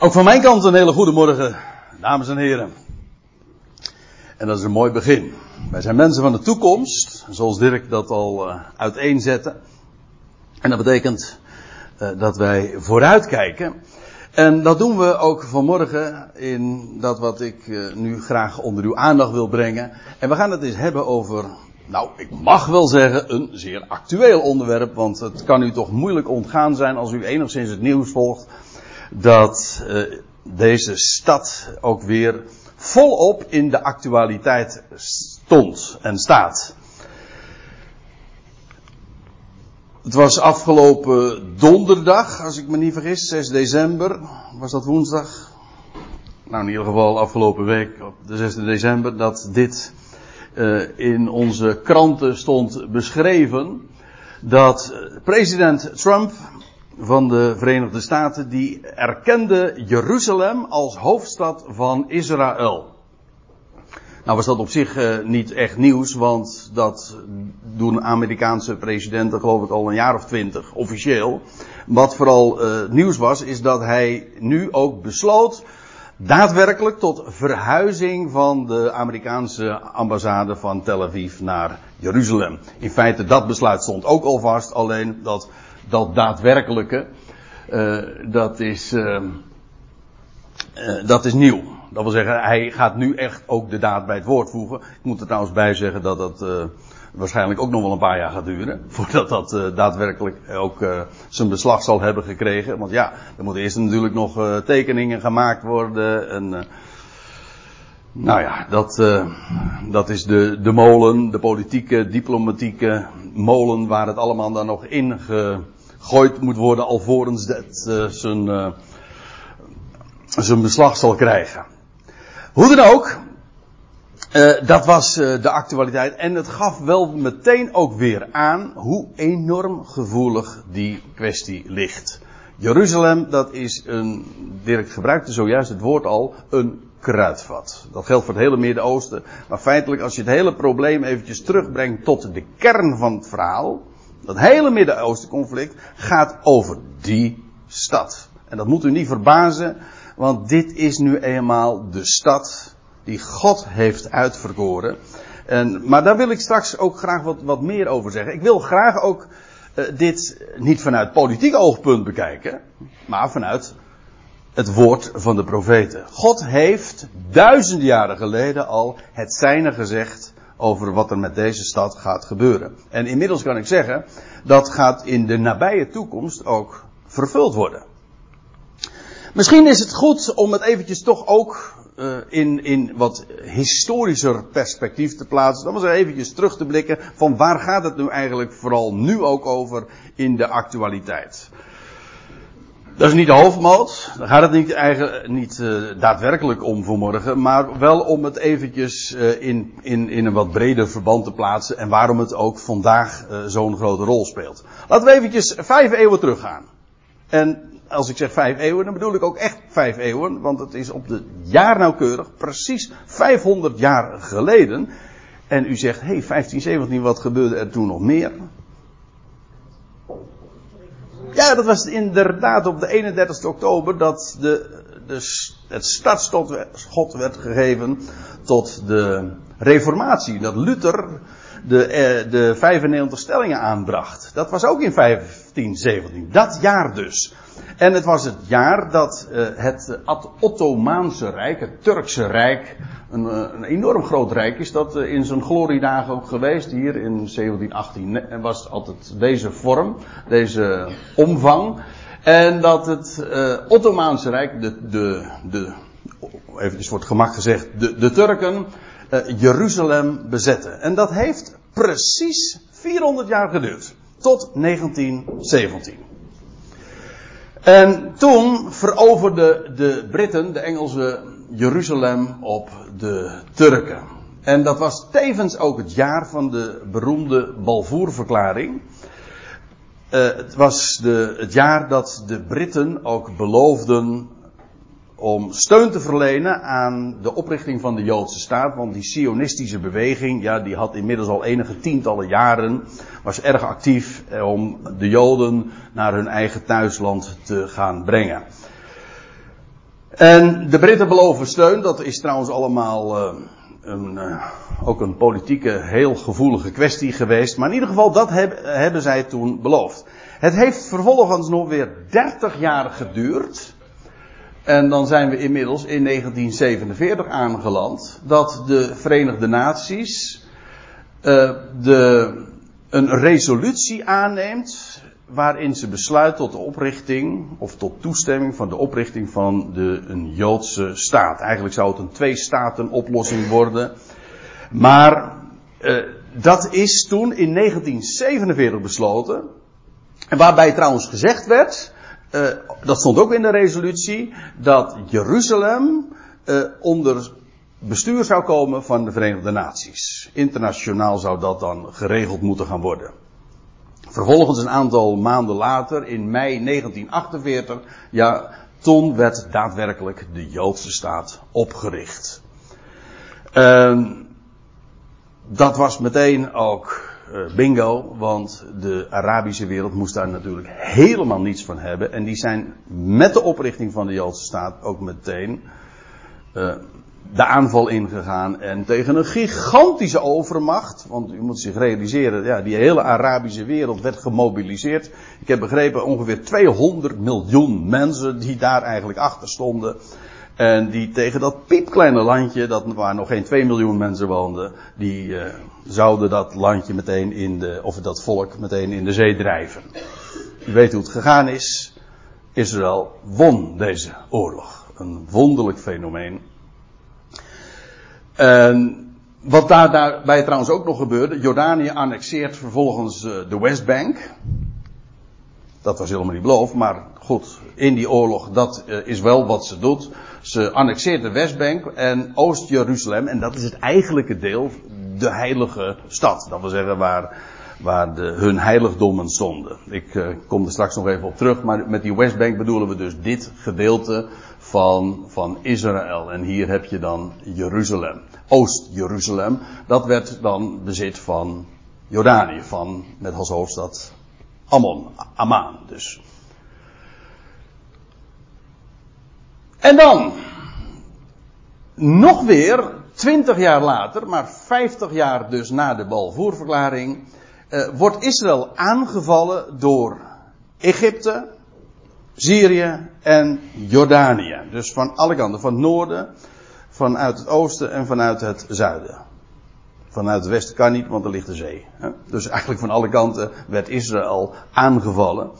Ook van mijn kant een hele goede morgen, dames en heren. En dat is een mooi begin. Wij zijn mensen van de toekomst, zoals Dirk dat al uh, uiteenzette. En dat betekent uh, dat wij vooruitkijken. En dat doen we ook vanmorgen in dat wat ik uh, nu graag onder uw aandacht wil brengen. En we gaan het eens hebben over, nou, ik mag wel zeggen, een zeer actueel onderwerp. Want het kan u toch moeilijk ontgaan zijn als u enigszins het nieuws volgt dat uh, deze stad ook weer volop in de actualiteit stond en staat. Het was afgelopen donderdag, als ik me niet vergis, 6 december. Was dat woensdag? Nou, in ieder geval afgelopen week, op de 6 december, dat dit uh, in onze kranten stond beschreven. Dat president Trump van de Verenigde Staten, die erkende Jeruzalem als hoofdstad van Israël. Nou was dat op zich uh, niet echt nieuws, want dat doen Amerikaanse presidenten geloof ik al een jaar of twintig, officieel. Wat vooral uh, nieuws was, is dat hij nu ook besloot daadwerkelijk tot verhuizing van de Amerikaanse ambassade van Tel Aviv naar Jeruzalem. In feite dat besluit stond ook al vast, alleen dat dat daadwerkelijke, uh, dat is, uh, uh, dat is nieuw. Dat wil zeggen, hij gaat nu echt ook de daad bij het woord voegen. Ik moet er trouwens bij zeggen dat dat waarschijnlijk ook nog wel een paar jaar gaat duren. Voordat dat daadwerkelijk ook zijn beslag zal hebben gekregen. Want ja, er moeten eerst natuurlijk nog tekeningen gemaakt worden. En, nou ja, dat, dat is de, de molen, de politieke, diplomatieke molen waar het allemaal dan nog in ge, gegooid moet worden alvorens dat uh, zijn, uh, zijn beslag zal krijgen. Hoe dan ook, uh, dat was de actualiteit en het gaf wel meteen ook weer aan hoe enorm gevoelig die kwestie ligt. Jeruzalem, dat is een, Dirk gebruikte zojuist het woord al, een kruidvat. Dat geldt voor het hele Midden-Oosten. Maar feitelijk, als je het hele probleem eventjes terugbrengt tot de kern van het verhaal, dat hele Midden-Oosten conflict gaat over die stad. En dat moet u niet verbazen, want dit is nu eenmaal de stad die God heeft uitverkoren. En, maar daar wil ik straks ook graag wat, wat meer over zeggen. Ik wil graag ook uh, dit niet vanuit politiek oogpunt bekijken, maar vanuit het woord van de profeten. God heeft duizenden jaren geleden al het zijne gezegd over wat er met deze stad gaat gebeuren. En inmiddels kan ik zeggen, dat gaat in de nabije toekomst ook vervuld worden. Misschien is het goed om het eventjes toch ook uh, in, in wat historischer perspectief te plaatsen. Dan was er eventjes terug te blikken van waar gaat het nu eigenlijk vooral nu ook over in de actualiteit. Dat is niet de hoofdmoot. Daar gaat het niet, eigen, niet uh, daadwerkelijk om vanmorgen. Maar wel om het eventjes uh, in, in, in een wat breder verband te plaatsen. En waarom het ook vandaag uh, zo'n grote rol speelt. Laten we eventjes vijf eeuwen teruggaan. En als ik zeg vijf eeuwen, dan bedoel ik ook echt vijf eeuwen. Want het is op de jaar nauwkeurig precies 500 jaar geleden. En u zegt, hé, hey, 1517, wat gebeurde er toen nog meer? Ja, dat was inderdaad op de 31 oktober dat de, de, het startschot werd gegeven tot de reformatie. Dat Luther de, de 95 stellingen aanbracht. Dat was ook in 1517. Dat jaar dus. En het was het jaar dat uh, het Ottomaanse Rijk, het Turkse Rijk, een, een, enorm groot rijk is. Dat uh, in zijn gloriedagen ook geweest. Hier in 1718 was altijd deze vorm, deze omvang. En dat het Ottomaanse Rijk, de, de, de, even voor het gemak gezegd, de, de Turken, Jeruzalem bezetten. En dat heeft precies 400 jaar geduurd. Tot 1917. En toen veroverden de Britten, de Engelsen, Jeruzalem op de Turken. En dat was tevens ook het jaar van de beroemde Balvoerverklaring. Uh, het was de, het jaar dat de Britten ook beloofden om steun te verlenen aan de oprichting van de Joodse staat. Want die sionistische beweging, ja, die had inmiddels al enige tientallen jaren, was erg actief om de Joden naar hun eigen thuisland te gaan brengen. En de Britten beloven steun. Dat is trouwens allemaal uh, een, uh, ook een politieke, heel gevoelige kwestie geweest. Maar in ieder geval, dat heb, hebben zij toen beloofd. Het heeft vervolgens nog weer 30 jaar geduurd. En dan zijn we inmiddels in 1947 aangeland. Dat de Verenigde Naties uh, de, een resolutie aanneemt. Waarin ze besluit tot de oprichting, of tot toestemming van de oprichting van de, een Joodse staat. Eigenlijk zou het een twee-staten-oplossing worden. Maar uh, dat is toen in 1947 besloten. En waarbij trouwens gezegd werd, uh, dat stond ook in de resolutie, dat Jeruzalem uh, onder bestuur zou komen van de Verenigde Naties. Internationaal zou dat dan geregeld moeten gaan worden. Vervolgens een aantal maanden later, in mei 1948, ja, toen werd daadwerkelijk de Joodse staat opgericht. Uh, dat was meteen ook bingo, want de Arabische wereld moest daar natuurlijk helemaal niets van hebben. En die zijn met de oprichting van de Joodse staat ook meteen uh, de aanval ingegaan. En tegen een gigantische overmacht, want u moet zich realiseren, ja, die hele Arabische wereld werd gemobiliseerd. Ik heb begrepen ongeveer 200 miljoen mensen die daar eigenlijk achter stonden. En die tegen dat piepkleine landje, dat, waar nog geen 2 miljoen mensen woonden, die uh, zouden dat landje meteen in de, of dat volk meteen in de zee drijven. U weet hoe het gegaan is. Israël won deze oorlog. Een wonderlijk fenomeen. En wat daar, daarbij trouwens ook nog gebeurde, Jordanië annexeert vervolgens uh, de Westbank. Dat was helemaal niet beloofd, maar goed, in die oorlog, dat uh, is wel wat ze doet. Ze annexeert de Westbank en Oost-Jeruzalem, en dat is het eigenlijke deel, de heilige stad. Dat wil zeggen waar, waar de, hun heiligdommen stonden. Ik uh, kom er straks nog even op terug, maar met die Westbank bedoelen we dus dit gedeelte van, van Israël. En hier heb je dan Jeruzalem. Oost-Jeruzalem. Dat werd dan bezit van Jordanië, van, met als hoofdstad Ammon, Amman dus. En dan, nog weer, twintig jaar later, maar vijftig jaar dus na de Balvoerverklaring, uh, wordt Israël aangevallen door Egypte, Syrië en Jordanië. Dus van alle kanten, van het noorden, vanuit het oosten en vanuit het zuiden. Vanuit het westen kan niet, want er ligt de zee. Dus eigenlijk van alle kanten werd Israël aangevallen.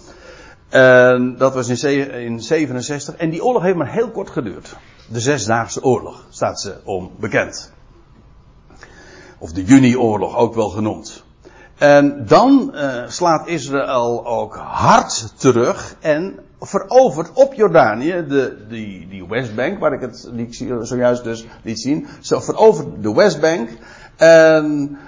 En dat was in 67. En die oorlog heeft maar heel kort geduurd. De Zesdaagse Oorlog staat ze om bekend. Of de Juni-oorlog ook wel genoemd. En dan uh, slaat Israël ook hard terug en veroverd op Jordanië, de, die, die Westbank, waar ik het die zojuist dus liet zien. Zo veroverd de Westbank. En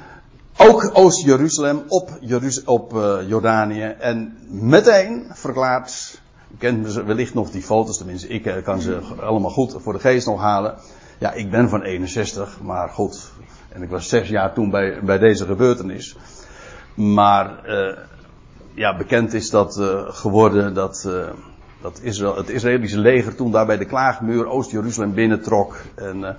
ook Oost-Jeruzalem op, Jeruz op uh, Jordanië. En meteen verklaart, u kent wellicht nog die foto's, tenminste ik uh, kan ze allemaal goed voor de geest nog halen. Ja, ik ben van 61, maar goed. En ik was zes jaar toen bij, bij deze gebeurtenis. Maar uh, ja, bekend is dat geworden dat, dat Israël, het Israëlische leger toen daar bij de klaagmuur Oost-Jeruzalem binnentrok. En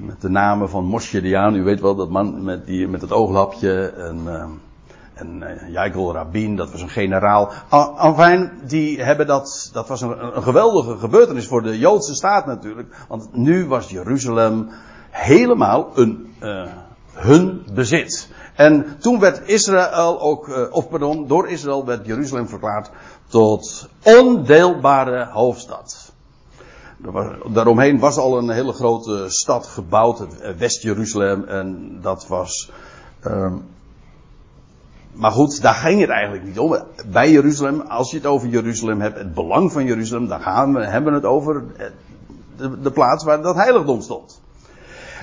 met de namen van Moshe Dian, u weet wel, dat man met, die, met het ooglapje. En, en Jaikol Rabin, dat was een generaal. Enfin, die hebben dat, dat was een, geweldige gebeurtenis voor de Joodse staat natuurlijk. Want nu was Jeruzalem helemaal een, hun bezit. En toen werd Israël ook, of pardon, door Israël werd Jeruzalem verklaard tot ondeelbare hoofdstad. Daaromheen was al een hele grote stad gebouwd, West-Jeruzalem, en dat was. Um, maar goed, daar ging het eigenlijk niet om. Bij Jeruzalem, als je het over Jeruzalem hebt, het belang van Jeruzalem, dan gaan we, hebben we het over de, de plaats waar dat heiligdom stond.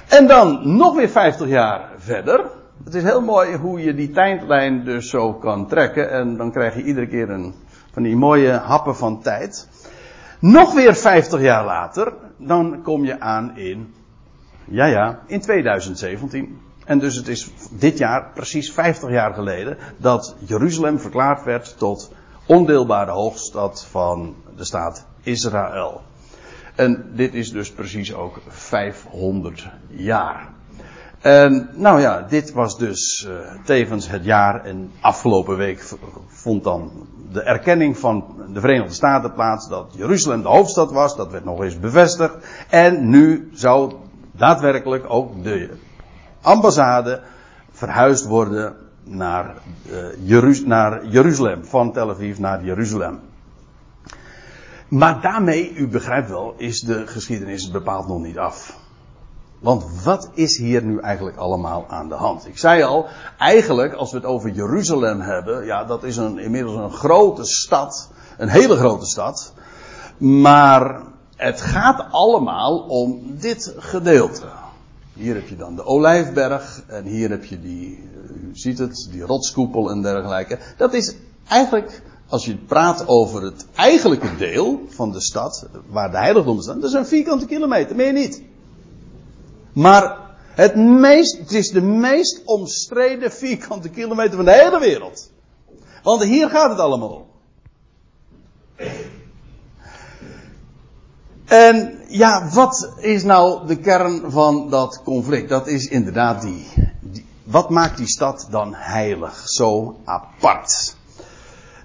En dan nog weer 50 jaar verder. Het is heel mooi hoe je die tijdlijn dus zo kan trekken. En dan krijg je iedere keer een van die mooie happen van tijd. Nog weer 50 jaar later, dan kom je aan in, ja ja, in 2017. En dus het is dit jaar precies 50 jaar geleden dat Jeruzalem verklaard werd tot ondeelbare hoofdstad van de staat Israël. En dit is dus precies ook 500 jaar. En nou ja, dit was dus uh, tevens het jaar. En afgelopen week vond dan de erkenning van de Verenigde Staten plaats dat Jeruzalem de hoofdstad was. Dat werd nog eens bevestigd. En nu zou daadwerkelijk ook de ambassade verhuisd worden naar, uh, Jeruz naar Jeruzalem. Van Tel Aviv naar Jeruzalem. Maar daarmee, u begrijpt wel, is de geschiedenis bepaald nog niet af. Want wat is hier nu eigenlijk allemaal aan de hand? Ik zei al, eigenlijk als we het over Jeruzalem hebben, ja, dat is een, inmiddels een grote stad, een hele grote stad. Maar het gaat allemaal om dit gedeelte. Hier heb je dan de Olijfberg en hier heb je die, u ziet het, die rotskoepel en dergelijke. Dat is eigenlijk, als je praat over het eigenlijke deel van de stad, waar de heiligdommen staan, dat is een vierkante kilometer, meer niet. Maar het, meest, het is de meest omstreden vierkante kilometer van de hele wereld. Want hier gaat het allemaal om. En ja, wat is nou de kern van dat conflict? Dat is inderdaad die, die, Wat maakt die stad dan heilig? Zo apart.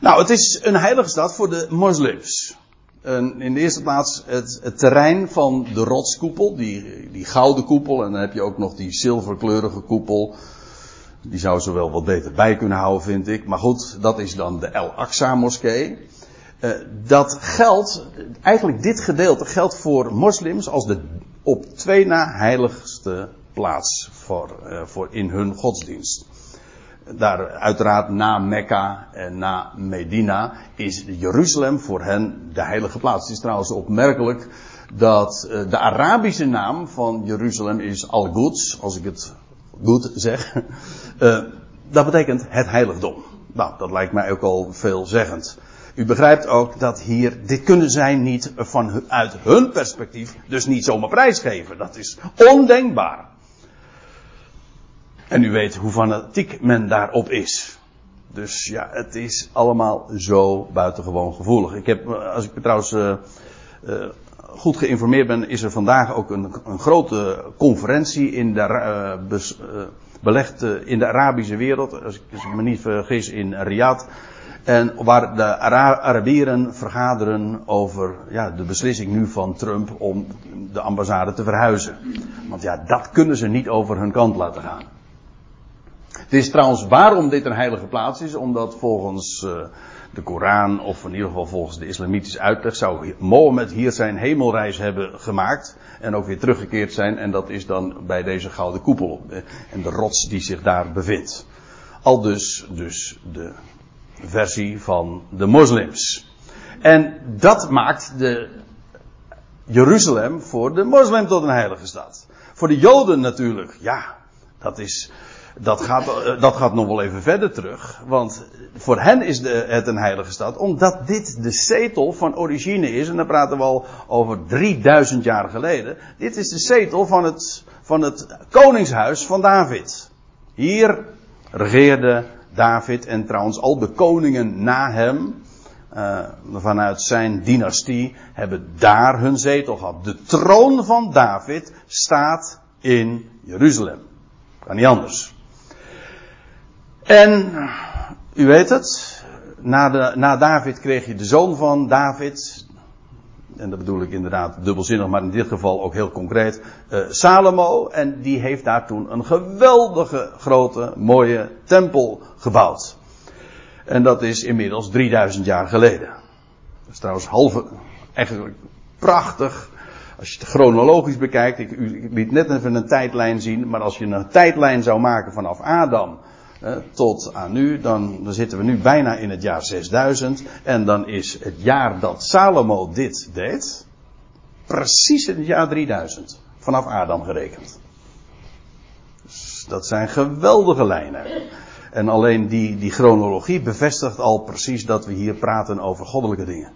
Nou, het is een heilige stad voor de moslims in de eerste plaats het, terrein van de rotskoepel, die, die gouden koepel. En dan heb je ook nog die zilverkleurige koepel. Die zou ze wel wat beter bij kunnen houden, vind ik. Maar goed, dat is dan de El Aqsa moskee. Uh, dat geldt, eigenlijk dit gedeelte geldt voor moslims als de op twee na heiligste plaats voor, uh, voor in hun godsdienst daar uiteraard na Mekka en na Medina is Jeruzalem voor hen de heilige plaats. Het is trouwens opmerkelijk dat uh, de Arabische naam van Jeruzalem is Al-Quds, als ik het goed zeg. Uh, dat betekent het heiligdom. Nou, dat lijkt mij ook al veelzeggend. U begrijpt ook dat hier, dit kunnen zij niet vanuit hun perspectief, dus niet zomaar prijsgeven. Dat is ondenkbaar. En u weet hoe fanatiek men daarop is. Dus ja, het is allemaal zo buitengewoon gevoelig. Ik heb, als ik trouwens uh, uh, goed geïnformeerd ben, is er vandaag ook een, een grote conferentie in de, uh, belegd in de Arabische wereld. Als ik, me niet vergis, in Riyadh. En waar de Ara Arabieren vergaderen over ja, de beslissing nu van Trump om de ambassade te verhuizen. Want ja, dat kunnen ze niet over hun kant laten gaan. Het is trouwens waarom dit een heilige plaats is, omdat volgens uh, de Koran, of in ieder geval volgens de islamitische uitleg, zou Mohammed hier zijn hemelreis hebben gemaakt en ook weer teruggekeerd zijn. En dat is dan bij deze gouden koepel eh, en de rots die zich daar bevindt. Al dus, dus de versie van de moslims. En dat maakt de Jeruzalem voor de moslim tot een heilige stad. Voor de Joden natuurlijk, ja, dat is, dat gaat, eh, dat gaat nog wel even verder terug. Want voor hen is de, het een heilige stad. Omdat dit de zetel van origine is. En dan praten we al over 3000 jaar geleden. Dit is de zetel van het, van het koningshuis van David. Hier regeerde David en trouwens al de koningen na hem. Uh, vanuit zijn dynastie hebben daar hun zetel gehad. De troon van David staat in Jeruzalem. Kan niet anders. En u weet het, na, de, na David kreeg je de zoon van David. En dat bedoel ik inderdaad dubbelzinnig, maar in dit geval ook heel concreet. Uh, Salomo. En die heeft daar toen een geweldige, grote, mooie tempel gebouwd. En dat is inmiddels 3000 jaar geleden. Dat is trouwens halve, eigenlijk prachtig. Als je het chronologisch bekijkt, ik, ik liet net even een tijdlijn zien, maar als je een tijdlijn zou maken vanaf Adam tot aan nu, dan, dan zitten we nu bijna in het jaar 6000. En dan is het jaar dat Salomo dit deed, precies in het jaar 3000. Vanaf Adam gerekend. Dus dat zijn geweldige lijnen. En alleen die, die chronologie bevestigt al precies dat we hier praten over goddelijke dingen.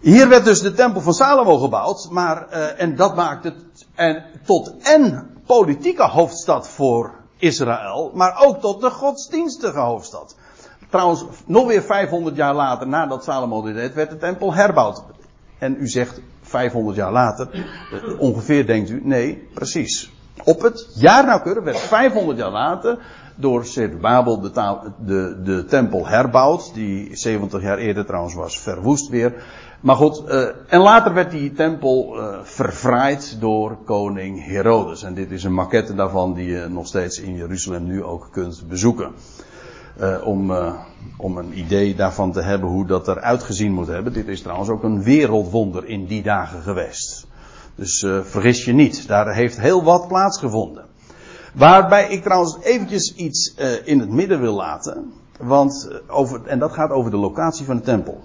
Hier werd dus de tempel van Salomo gebouwd, maar, uh, en dat maakt het en, tot en politieke hoofdstad voor Israël, maar ook tot de godsdienstige hoofdstad. Trouwens, nog weer 500 jaar later, nadat Salomo dit deed, werd de tempel herbouwd. En u zegt 500 jaar later. Eh, ongeveer denkt u, nee, precies. Op het jaar nauwkeurig werd 500 jaar later door Babel de, de, de tempel herbouwd. Die 70 jaar eerder trouwens was verwoest weer. Maar goed, uh, en later werd die tempel uh, door koning Herodes. En dit is een maquette daarvan die je nog steeds in Jeruzalem nu ook kunt bezoeken. Uh, om, om een idee daarvan te hebben hoe dat eruit gezien moet hebben. Dit is trouwens ook een wereldwonder in die dagen geweest. Dus vergis je niet, daar heeft heel wat plaatsgevonden. Waarbij ik trouwens eventjes iets in het midden wil laten. Want over, en dat gaat over de locatie van de tempel.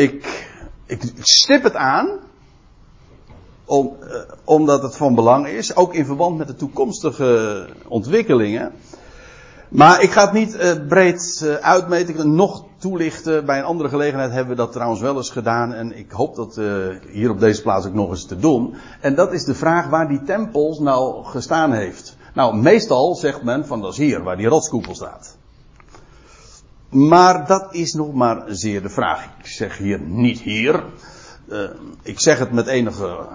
Ik, ik stip het aan. Uh, omdat het van belang is. Ook in verband met de toekomstige ontwikkelingen. Maar ik ga het niet uh, breed uh, uitmeten, nog toelichten. Bij een andere gelegenheid hebben we dat trouwens wel eens gedaan. En ik hoop dat hier op deze plaats ook nog eens te doen. En dat is de vraag waar die tempels nou gestaan heeft. Nou, meestal zegt men van dat is hier, waar die rotskoepel staat. Maar dat is nog maar zeer de vraag. Ik zeg hier niet hier. Uh, ik zeg het met enige.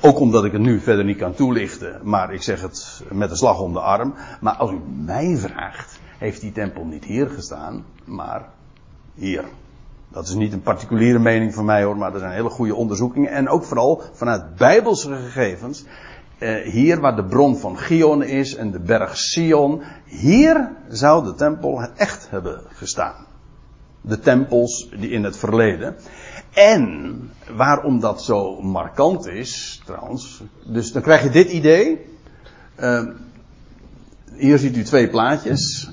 Ook omdat ik het nu verder niet kan toelichten. Maar ik zeg het met een slag om de arm. Maar als u mij vraagt. Heeft die tempel niet hier gestaan. Maar hier. Dat is niet een particuliere mening van mij hoor. Maar er zijn hele goede onderzoekingen. En ook vooral vanuit bijbelse gegevens eh, hier waar de bron van Gion is en de berg Sion, hier zou de tempel echt hebben gestaan. De tempels die in het verleden. En waarom dat zo markant is, trouwens, dus dan krijg je dit idee. Uh, hier ziet u twee plaatjes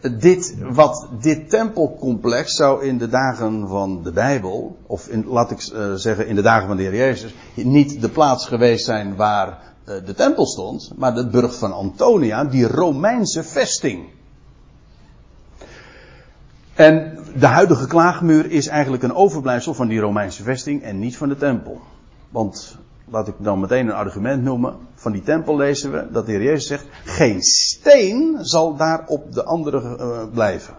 dit, wat dit tempelcomplex zou in de dagen van de Bijbel, of in, laat ik uh, zeggen in de dagen van de Heer Jezus, niet de plaats geweest zijn waar uh, de tempel stond, maar de burcht van Antonia, die Romeinse vesting. En de huidige klaagmuur is eigenlijk een overblijfsel van die Romeinse vesting en niet van de tempel. Want laat ik dan meteen een argument noemen. Van die tempel lezen we dat de Heer Jezus zegt: geen steen zal daar op de andere uh, blijven.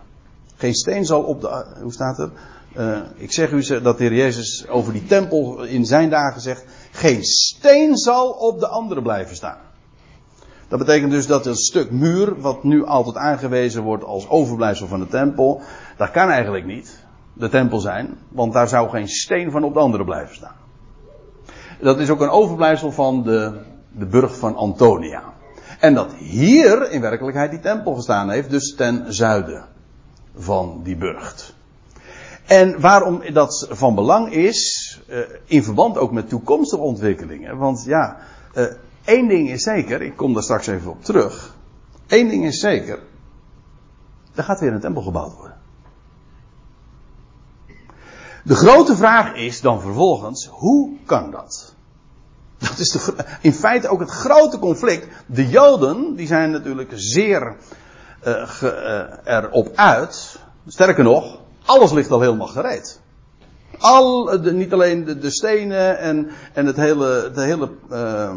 Geen steen zal op de. Uh, hoe staat er? Uh, ik zeg u dat de Heer Jezus over die tempel in zijn dagen zegt: geen steen zal op de andere blijven staan. Dat betekent dus dat een stuk muur, wat nu altijd aangewezen wordt als overblijfsel van de tempel, dat kan eigenlijk niet de tempel zijn, want daar zou geen steen van op de andere blijven staan. Dat is ook een overblijfsel van de, de burg van Antonia. En dat hier in werkelijkheid die tempel gestaan heeft, dus ten zuiden van die burcht. En waarom dat van belang is, uh, in verband ook met toekomstige ontwikkelingen. Want ja, uh, één ding is zeker, ik kom daar straks even op terug. Eén ding is zeker, er gaat weer een tempel gebouwd worden. De grote vraag is dan vervolgens, hoe kan dat? Dat is de, in feite ook het grote conflict. De Joden, die zijn natuurlijk zeer ge, uh, erop uit. Sterker nog, alles ligt al helemaal gereed. Al, de, niet alleen de, stenen en, en het hele, de hele uh,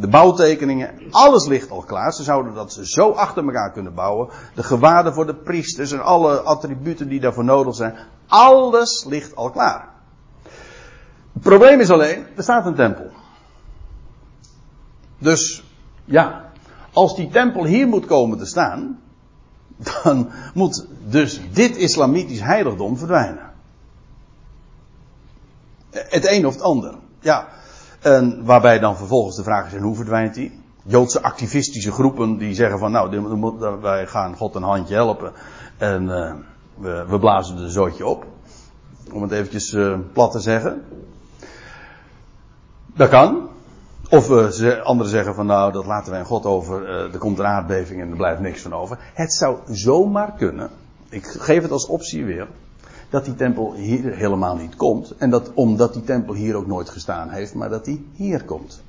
de bouwtekeningen, alles ligt al klaar. Ze zouden dat zo achter elkaar kunnen bouwen. De gewaden voor de priesters en alle attributen die daarvoor nodig zijn. Alles ligt al klaar. Het probleem is alleen, er staat een tempel. Dus ja, als die tempel hier moet komen te staan, dan moet dus dit islamitisch heiligdom verdwijnen. Het een of het ander. Ja, en waarbij dan vervolgens de vraag is: en hoe verdwijnt die? Joodse activistische groepen die zeggen van nou, wij gaan God een handje helpen. En uh, we, we, blazen een zootje op. Om het eventjes uh, plat te zeggen. Dat kan. Of uh, anderen zeggen van nou, dat laten wij aan God over. Er komt een aardbeving en er blijft niks van over. Het zou zomaar kunnen. Ik geef het als optie weer. Dat die tempel hier helemaal niet komt. En dat omdat die tempel hier ook nooit gestaan heeft, maar dat die hier komt.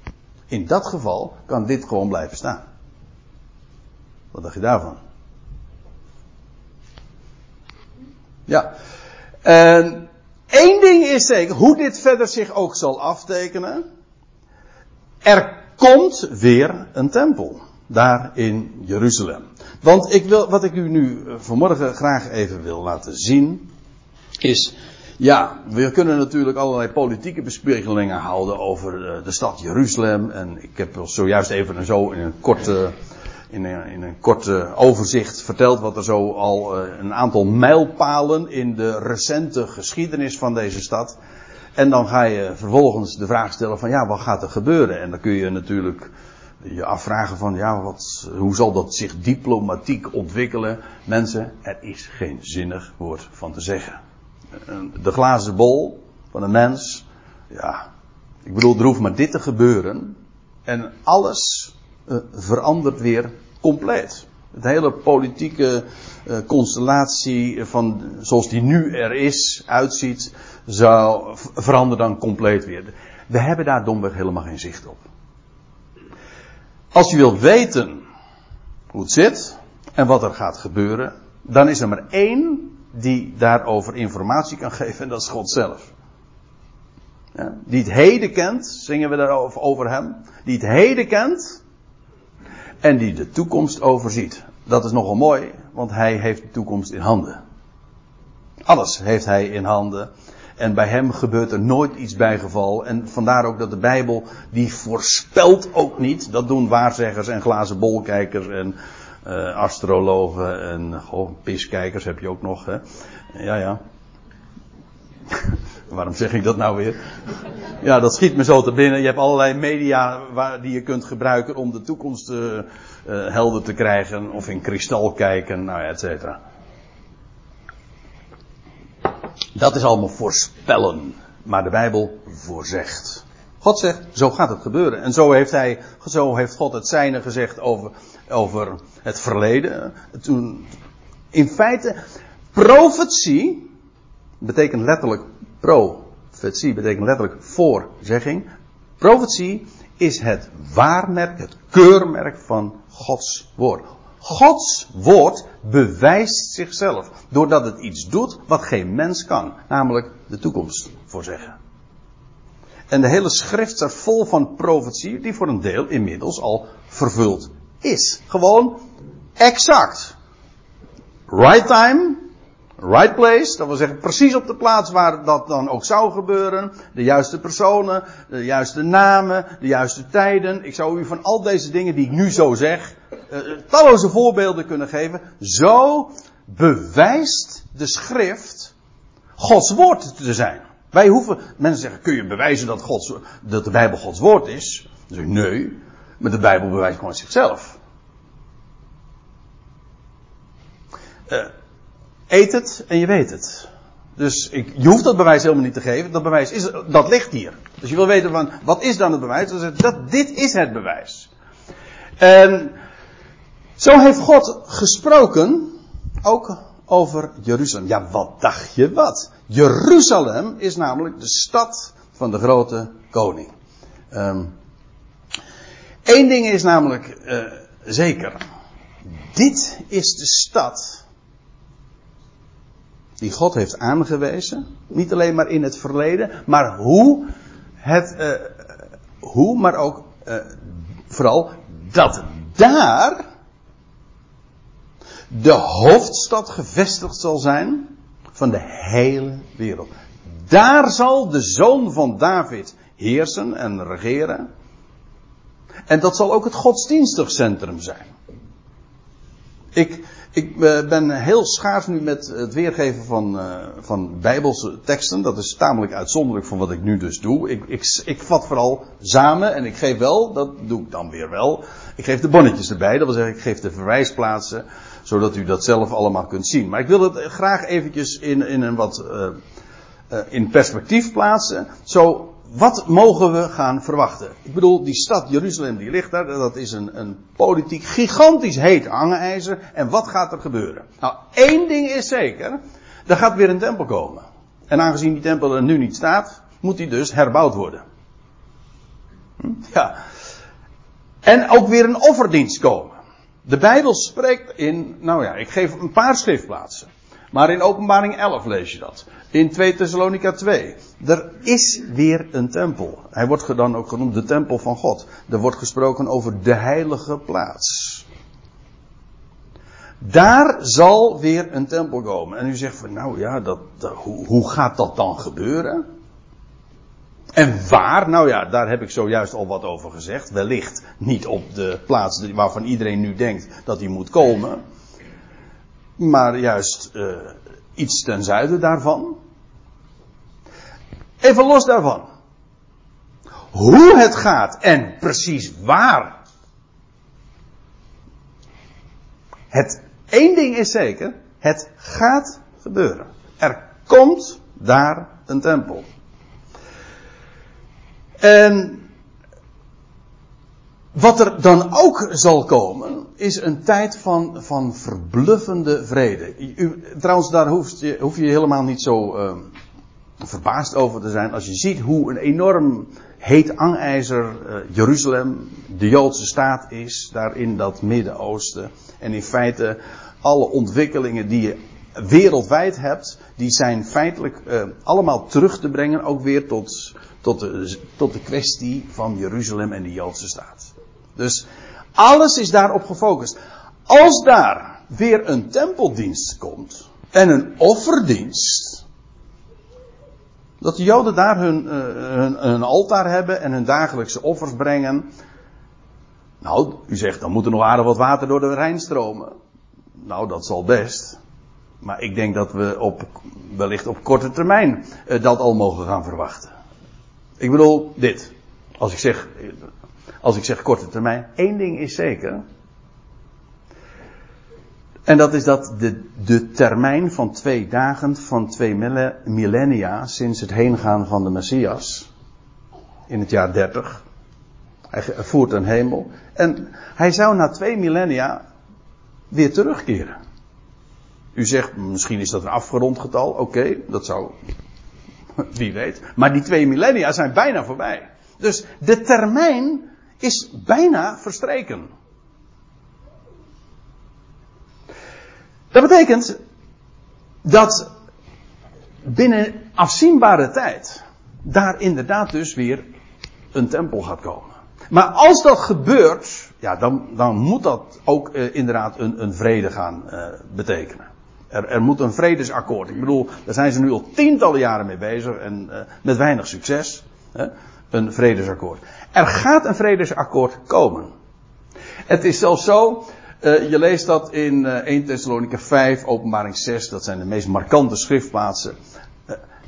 In dat geval kan dit gewoon blijven staan. Wat dacht je daarvan? Ja. En één ding is zeker, hoe dit verder zich ook zal aftekenen. Er komt weer een tempel. Daar in Jeruzalem. Want ik wil, wat ik u nu vanmorgen graag even wil laten zien. Is Ja, we kunnen natuurlijk allerlei politieke bespiegelingen houden over de stad Jeruzalem. En ik heb zojuist even zo in een korte, in een, in een korte overzicht verteld wat er zo al een aantal mijlpalen in de recente geschiedenis van deze stad. En dan ga je vervolgens de vraag stellen van ja, wat gaat er gebeuren? En dan kun je natuurlijk je afvragen van ja, wat, hoe zal dat zich diplomatiek ontwikkelen? Mensen, er is geen zinnig woord van te zeggen. De glazen bol van een mens, ja, ik bedoel, er hoeft maar dit te gebeuren en alles uh, verandert weer compleet. De hele politieke uh, constellatie van zoals die nu er is, uitziet, zou veranderen dan compleet weer. We hebben daar domweg helemaal geen zicht op. Als je wilt weten hoe het zit en wat er gaat gebeuren, dan is er maar één die daarover informatie kan geven en dat is God zelf. Ja, die het heden kent, zingen we daarover over hem, die het heden kent en die de toekomst overziet. Dat is nogal mooi, want hij heeft de toekomst in handen. Alles heeft hij in handen. En bij hem gebeurt er nooit iets bijgeval. En vandaar ook dat de Bijbel, die voorspelt ook niet. Dat doen waarzeggers en glazen bolkijkers en uh, astrologen en goh, piskijkers heb je ook nog. Hè? Ja, ja. Waarom zeg ik dat nou weer? Ja, dat schiet me zo te binnen. Je hebt allerlei media waar, die je kunt gebruiken om de toekomst uh, uh, helder te krijgen. Of in kristal kijken, nou ja, et cetera. Dat is allemaal voorspellen. Maar de Bijbel voorzegt. God zegt, zo gaat het gebeuren. En zo heeft, hij, zo heeft God het zijne gezegd over, over het verleden. Toen, in feite, profetie betekent letterlijk profetie, betekent letterlijk voorzegging. Profetie is het waarmerk, het keurmerk van Gods woord. Gods woord bewijst zichzelf. Doordat het iets doet wat geen mens kan. Namelijk de toekomst voorzeggen. En de hele schrift staat vol van profetie die voor een deel inmiddels al vervuld is. Gewoon exact. Right time, right place, dat wil zeggen precies op de plaats waar dat dan ook zou gebeuren. De juiste personen, de juiste namen, de juiste tijden. Ik zou u van al deze dingen die ik nu zo zeg, uh, talloze voorbeelden kunnen geven. Zo bewijst de schrift Gods woord te zijn. Wij hoeven, mensen zeggen, kun je bewijzen dat, Gods, dat de Bijbel Gods woord is? Dan zeg ik, nee, maar de Bijbel bewijst gewoon zichzelf. Uh, eet het en je weet het. Dus ik, je hoeft dat bewijs helemaal niet te geven. Dat bewijs is, dat ligt hier. Dus je wil weten van, wat is dan het bewijs? Dan dat, dit is het bewijs. En zo heeft God gesproken, ook over Jeruzalem. Ja, wat dacht je wat? Jeruzalem is namelijk de stad van de grote koning. Um, Eén ding is namelijk uh, zeker. Dit is de stad die God heeft aangewezen. Niet alleen maar in het verleden, maar hoe het, uh, hoe, maar ook uh, vooral dat daar de hoofdstad gevestigd zal zijn van de hele wereld. Daar zal de zoon van David heersen en regeren. En dat zal ook het godsdienstig centrum zijn. Ik, ik eh, ben heel schaars nu met het weergeven van, uh, van bijbelse teksten. Dat is tamelijk uitzonderlijk van wat ik nu dus doe. Ik, ik, ik vat vooral samen en ik geef wel, dat doe ik dan weer wel. Ik geef de bonnetjes erbij, dat wil zeggen ik geef de verwijsplaatsen zodat u dat zelf allemaal kunt zien. Maar ik wil het graag eventjes in, in een wat uh, uh, in perspectief plaatsen. Zo, wat mogen we gaan verwachten? Ik bedoel, die stad Jeruzalem die ligt daar, dat is een, een politiek gigantisch heet hangijzer. En wat gaat er gebeuren? Nou, één ding is zeker, er gaat weer een tempel komen. En aangezien die tempel er nu niet staat, moet die dus herbouwd worden. Hm? Ja. En ook weer een offerdienst komen. De Bijbel spreekt in, nou ja, ik geef een paar schriftplaatsen. Maar in openbaring 11 lees je dat. In 2 Thessalonica 2. Er is weer een tempel. Hij wordt dan ook genoemd de tempel van God. Er wordt gesproken over de heilige plaats. Daar zal weer een tempel komen. En u zegt van, nou ja, dat, hoe, hoe gaat dat dan gebeuren? En waar? Nou ja, daar heb ik zojuist al wat over gezegd. Wellicht niet op de plaats waarvan iedereen nu denkt dat hij moet komen. Maar juist uh, iets ten zuiden daarvan. Even los daarvan. Hoe het gaat en precies waar. Het één ding is zeker, het gaat gebeuren. Er komt daar een tempel. En wat er dan ook zal komen, is een tijd van, van verbluffende vrede. U, trouwens, daar hoef je, hoef je helemaal niet zo uh, verbaasd over te zijn. Als je ziet hoe een enorm heet angijzer uh, Jeruzalem, de Joodse staat is, daar in dat Midden-Oosten. En in feite alle ontwikkelingen die je wereldwijd hebt, die zijn feitelijk uh, allemaal terug te brengen ook weer tot, tot, de, tot de kwestie van Jeruzalem en de Joodse staat. Dus alles is daarop gefocust. Als daar weer een tempeldienst komt en een offerdienst, dat de Joden daar hun, uh, hun, hun altaar hebben en hun dagelijkse offers brengen. Nou, u zegt dan moet er nog aardig wat water door de Rijn stromen. Nou, dat zal best. Maar ik denk dat we op, wellicht op korte termijn uh, dat al mogen gaan verwachten. Ik bedoel dit. Als ik zeg, als ik zeg korte termijn, één ding is zeker. En dat is dat de, de termijn van twee dagen, van twee millennia, sinds het heengaan van de Messias, in het jaar 30. Hij voert een hemel. En hij zou na twee millennia weer terugkeren. U zegt, misschien is dat een afgerond getal. Oké, dat zou. Wie weet. Maar die twee millennia zijn bijna voorbij. Dus de termijn is bijna verstreken. Dat betekent dat binnen afzienbare tijd daar inderdaad dus weer een tempel gaat komen. Maar als dat gebeurt, ja, dan, dan moet dat ook uh, inderdaad een, een vrede gaan uh, betekenen. Er, er, moet een vredesakkoord. Ik bedoel, daar zijn ze nu al tientallen jaren mee bezig en uh, met weinig succes. Hè? Een vredesakkoord. Er gaat een vredesakkoord komen. Het is zelfs zo, je leest dat in 1 Thessalonica 5, openbaring 6, dat zijn de meest markante schriftplaatsen.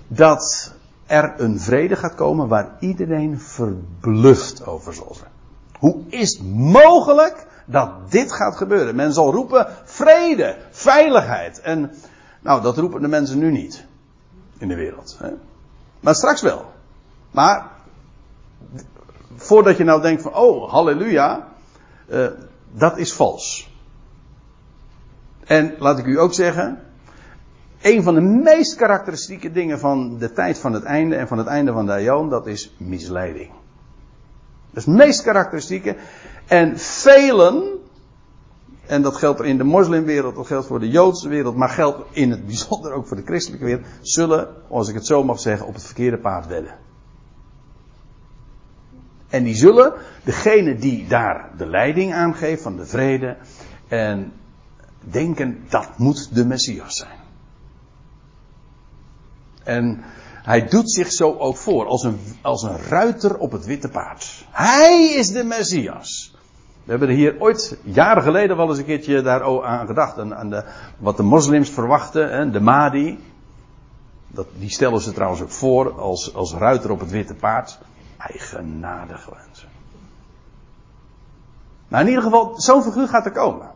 dat er een vrede gaat komen waar iedereen verbluft over zal zijn. Hoe is het mogelijk dat dit gaat gebeuren? Men zal roepen vrede, veiligheid. En nou, dat roepen de mensen nu niet in de wereld. Hè? Maar straks wel. Maar voordat je nou denkt van, oh, halleluja, uh, dat is vals. En laat ik u ook zeggen, een van de meest karakteristieke dingen van de tijd van het einde en van het einde van de Aion, dat is misleiding. Dat is het meest karakteristieke. En velen, en dat geldt in de moslimwereld, dat geldt voor de Joodse wereld, maar geldt in het bijzonder ook voor de christelijke wereld, zullen, als ik het zo mag zeggen, op het verkeerde paard wedden. En die zullen, degene die daar de leiding aangeeft van de vrede, en denken dat moet de Messias zijn. En hij doet zich zo ook voor, als een, als een ruiter op het witte paard. Hij is de Messias. We hebben er hier ooit, jaren geleden, wel eens een keertje daar aan gedacht. Aan, aan de, wat de moslims verwachten, hè, de Mahdi. Dat, die stellen ze trouwens ook voor als, als ruiter op het witte paard. Eigenaardig mensen. Maar in ieder geval, zo'n figuur gaat er komen.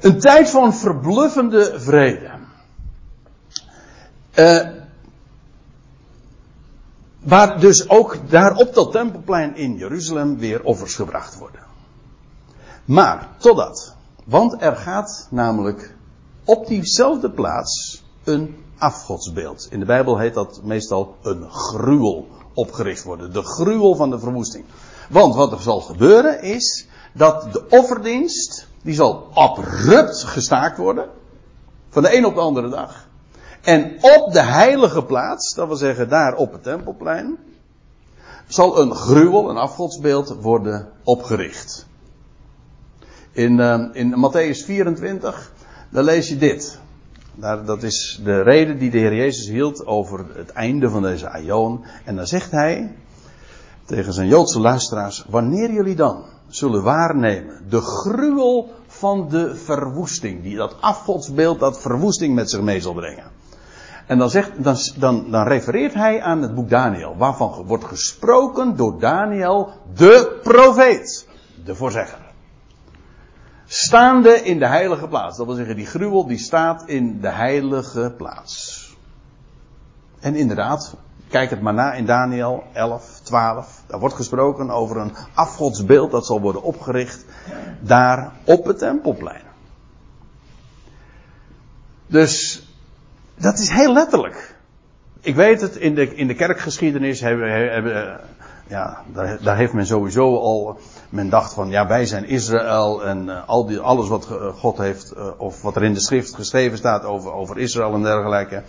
Een tijd van verbluffende vrede. Uh, waar dus ook daar op dat tempelplein in Jeruzalem weer offers gebracht worden. Maar totdat. Want er gaat namelijk op diezelfde plaats een afgodsbeeld. In de Bijbel heet dat meestal een gruwel opgericht worden. De gruwel van de verwoesting. Want wat er zal gebeuren is dat de offerdienst, die zal abrupt gestaakt worden. Van de een op de andere dag. En op de heilige plaats, dat wil zeggen daar op het tempelplein, zal een gruwel, een afgodsbeeld worden opgericht. In, uh, in Matthäus 24, daar lees je dit. Daar, dat is de reden die de Heer Jezus hield over het einde van deze aion. En dan zegt hij tegen zijn Joodse luisteraars: Wanneer jullie dan zullen waarnemen de gruwel van de verwoesting, die dat afgodsbeeld dat verwoesting met zich mee zal brengen. En dan, zegt, dan, dan, dan refereert hij aan het boek Daniel, waarvan wordt gesproken door Daniel, de profeet, de voorzegger. Staande in de heilige plaats. Dat wil zeggen, die gruwel die staat in de heilige plaats. En inderdaad, kijk het maar na in Daniel 11, 12. Daar wordt gesproken over een afgodsbeeld dat zal worden opgericht daar op het tempelplein. Dus dat is heel letterlijk. Ik weet het, in de, in de kerkgeschiedenis hebben, hebben ja, daar, daar, heeft men sowieso al, men dacht van, ja, wij zijn Israël en uh, al die, alles wat God heeft, uh, of wat er in de schrift geschreven staat over, over Israël en dergelijke,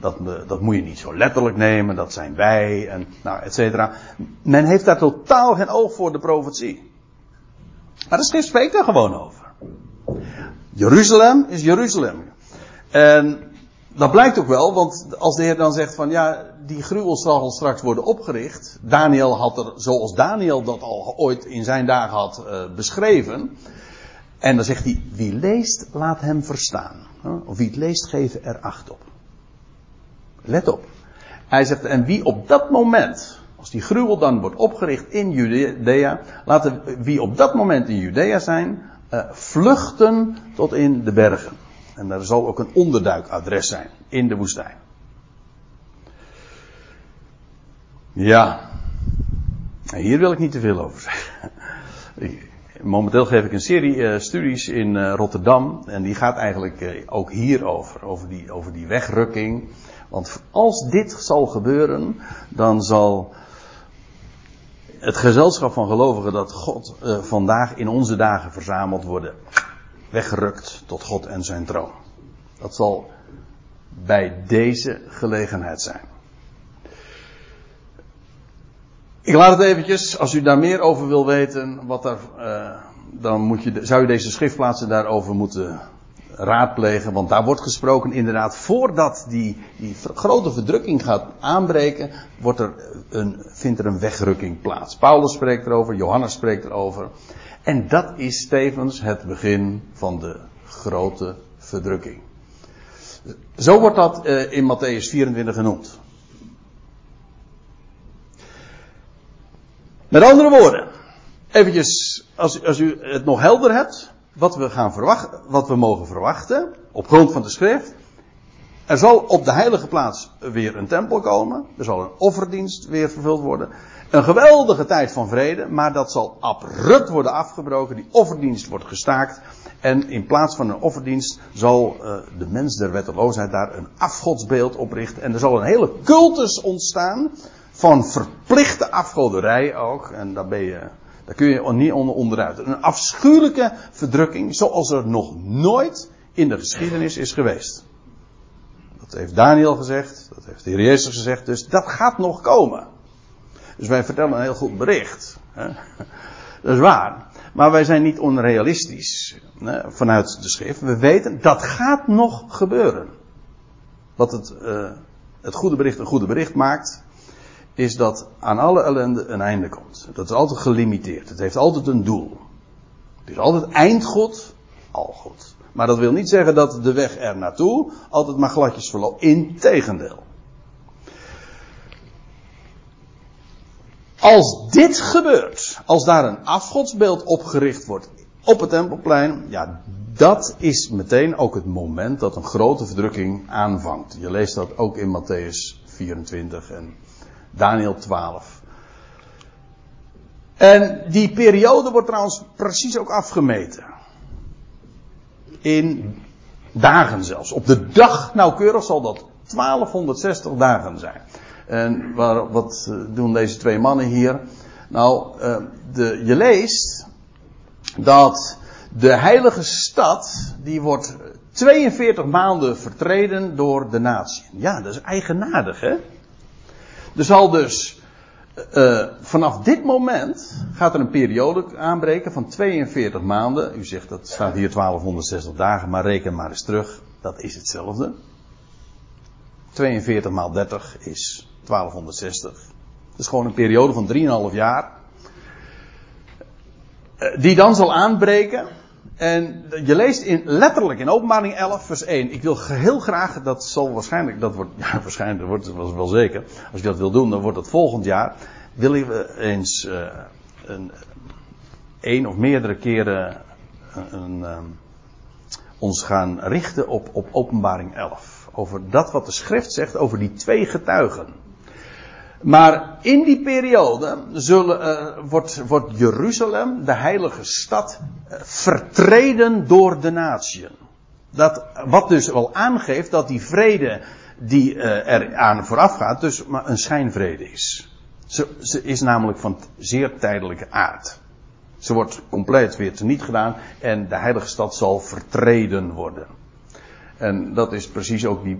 dat, dat moet je niet zo letterlijk nemen, dat zijn wij, en nou, et cetera. Men heeft daar totaal geen oog voor de profetie. Maar de schrift spreekt daar gewoon over. Jeruzalem is Jeruzalem. En dat blijkt ook wel, want als de Heer dan zegt van ja, die gruwel zal straks worden opgericht. Daniel had er, zoals Daniel dat al ooit in zijn dagen had uh, beschreven. En dan zegt hij, wie leest, laat hem verstaan. Of wie het leest, geven er acht op. Let op. Hij zegt, en wie op dat moment, als die gruwel dan wordt opgericht in Judea, laten wie op dat moment in Judea zijn, uh, vluchten tot in de bergen. En daar zal ook een onderduikadres zijn in de woestijn. Ja. Hier wil ik niet te veel over zeggen. Momenteel geef ik een serie uh, studies in uh, Rotterdam. En die gaat eigenlijk uh, ook hierover. Over die, over die wegrukking. Want als dit zal gebeuren, dan zal het gezelschap van gelovigen dat God vandaag in onze dagen verzameld worden weggerukt tot God en zijn troon. Dat zal bij deze gelegenheid zijn. Ik laat het eventjes, als u daar meer over wil weten, wat daar, uh, dan moet je, zou je deze schriftplaatsen daarover moeten raadplegen. Want daar wordt gesproken inderdaad, voordat die, die grote verdrukking gaat aanbreken, wordt er een, vindt er een wegrukking plaats. Paulus spreekt erover, Johannes spreekt erover. En dat is tevens het begin van de grote verdrukking. Zo wordt dat uh, in Matthäus 24 genoemd. Met andere woorden, eventjes, als, als u het nog helder hebt, wat we gaan wat we mogen verwachten, op grond van de schrift. Er zal op de heilige plaats weer een tempel komen. Er zal een offerdienst weer vervuld worden. Een geweldige tijd van vrede, maar dat zal abrupt worden afgebroken. Die offerdienst wordt gestaakt. En in plaats van een offerdienst zal uh, de mens der wetteloosheid daar een afgodsbeeld oprichten. En er zal een hele cultus ontstaan van verplichte afgoderij ook. En daar, daar kun je niet onder onderuit. Een afschuwelijke verdrukking zoals er nog nooit in de geschiedenis is geweest. Dat heeft Daniel gezegd, dat heeft de Heer Jezus gezegd, dus dat gaat nog komen. Dus wij vertellen een heel goed bericht. Hè? Dat is waar. Maar wij zijn niet onrealistisch hè, vanuit de schrift. We weten dat gaat nog gebeuren. Wat het, uh, het goede bericht een goede bericht maakt, is dat aan alle ellende een einde komt. Dat is altijd gelimiteerd. Het heeft altijd een doel. Het is altijd eindgoed, al goed. Maar dat wil niet zeggen dat de weg er naartoe altijd maar gladjes verloopt. Integendeel. Als dit gebeurt, als daar een afgodsbeeld opgericht wordt op het tempelplein, ja, dat is meteen ook het moment dat een grote verdrukking aanvangt. Je leest dat ook in Matthäus 24 en Daniel 12. En die periode wordt trouwens precies ook afgemeten. In dagen zelfs. Op de dag nauwkeurig zal dat 1260 dagen zijn. En waar, wat eh, doen deze twee mannen hier? Nou, uh, de, je leest dat de heilige stad, die wordt 42 maanden vertreden door de natie. Ja, dat is eigenaardig, hè? Er zal dus uh, vanaf dit moment gaat er een periode aanbreken van 42 maanden. U zegt dat staat hier 1260 dagen, maar reken maar eens terug. Dat is hetzelfde. 42 maal 30 is 1260. Dat is gewoon een periode van 3,5 jaar. Uh, die dan zal aanbreken. En je leest in, letterlijk in openbaring 11 vers 1. Ik wil heel graag, dat zal waarschijnlijk, dat wordt, ja waarschijnlijk, wordt het wel zeker. Als je dat wil doen, dan wordt dat volgend jaar. Willen we eens uh, een, een of meerdere keren een, een, ons gaan richten op, op openbaring 11. Over dat wat de schrift zegt over die twee getuigen. Maar in die periode zullen, uh, wordt, wordt Jeruzalem, de heilige stad, uh, vertreden door de natieën. Dat, wat dus wel aangeeft dat die vrede die uh, er aan vooraf gaat, dus maar een schijnvrede is. Ze, ze is namelijk van zeer tijdelijke aard. Ze wordt compleet weer teniet gedaan en de heilige stad zal vertreden worden. En dat is precies ook die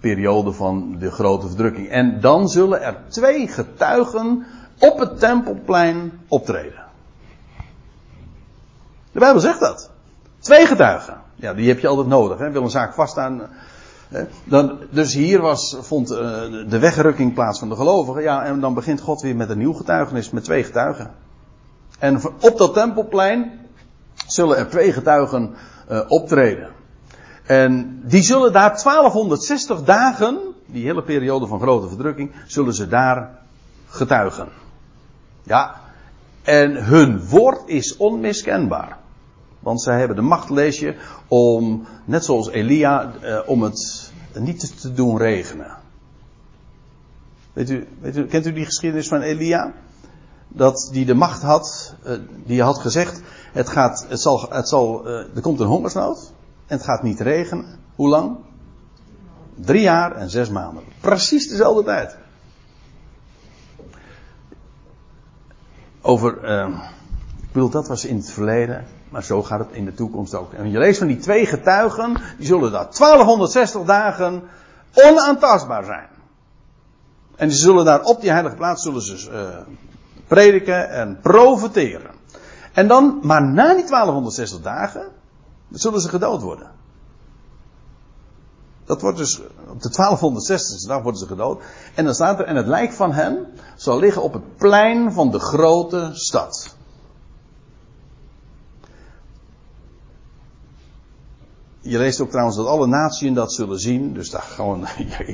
periode van de grote verdrukking. En dan zullen er twee getuigen op het tempelplein optreden. De Bijbel zegt dat. Twee getuigen. Ja, die heb je altijd nodig. Hè. Wil een zaak vaststaan. Dan, dus hier was, vond uh, de wegrukking plaats van de gelovigen. Ja, en dan begint God weer met een nieuw getuigenis met twee getuigen. En op dat tempelplein zullen er twee getuigen uh, optreden. En die zullen daar 1260 dagen, die hele periode van grote verdrukking, zullen ze daar getuigen. Ja, en hun woord is onmiskenbaar. Want zij hebben de macht, lees je, om, net zoals Elia, eh, om het niet te doen regenen. Weet u, weet u, kent u die geschiedenis van Elia? Dat die de macht had, eh, die had gezegd, het gaat, het zal, het zal, eh, er komt een hongersnood. En het gaat niet regenen. Hoe lang? Drie jaar en zes maanden. Precies dezelfde tijd. Over, uh, ik bedoel, dat was in het verleden, maar zo gaat het in de toekomst ook. En je leest van die twee getuigen, die zullen daar 1260 dagen onaantastbaar zijn. En die zullen daar op die heilige plaats zullen ze uh, prediken en profeteren. En dan, maar na die 1260 dagen, zullen ze gedood worden. Dat wordt dus op de 1260 dag worden ze gedood. En dan staat er, en het lijk van hen zal liggen op het plein van de grote stad. Je leest ook trouwens dat alle naties dat zullen zien. Dus daar gewoon,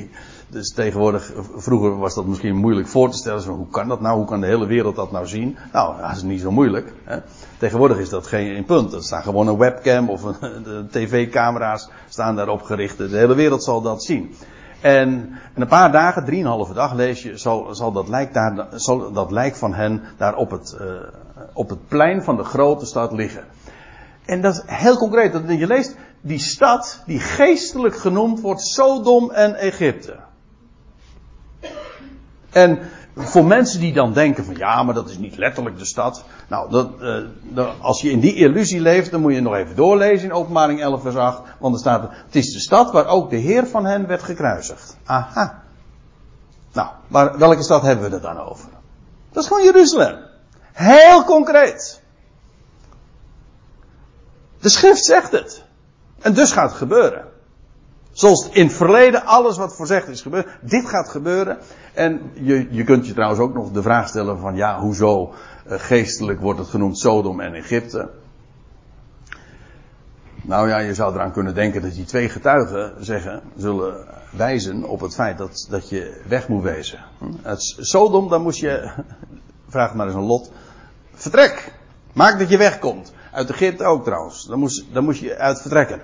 dus tegenwoordig, vroeger was dat misschien moeilijk voor te stellen. Hoe kan dat nou? Hoe kan de hele wereld dat nou zien? Nou, dat is niet zo moeilijk. Hè? Tegenwoordig is dat geen punt. Er staan gewoon een webcam of tv-camera's staan daarop gericht. De hele wereld zal dat zien. En in een paar dagen, drieënhalve dag lees je, zal, zal, dat lijk daar, zal dat lijk van hen daar op het, uh, op het plein van de grote stad liggen. En dat is heel concreet. Dat je leest die stad die geestelijk genoemd wordt Sodom en Egypte. En voor mensen die dan denken van ja, maar dat is niet letterlijk de stad. Nou, dat, uh, als je in die illusie leeft, dan moet je nog even doorlezen in openbaring 11 vers 8. Want er staat, het is de stad waar ook de Heer van hen werd gekruisigd. Aha. Nou, maar welke stad hebben we het dan over? Dat is gewoon Jeruzalem. Heel concreet. De schrift zegt het. En dus gaat het gebeuren. Zoals in het verleden alles wat voorzegd is gebeurd. Dit gaat gebeuren. En je, je kunt je trouwens ook nog de vraag stellen van ja, hoezo uh, geestelijk wordt het genoemd Sodom en Egypte. Nou ja, je zou eraan kunnen denken dat die twee getuigen zeggen, zullen wijzen op het feit dat, dat je weg moet wezen. Het Sodom, dan moest je, vraag maar eens een lot, vertrek. Maak dat je wegkomt. Uit Egypte ook trouwens. Dan moest, dan moest je uit vertrekken.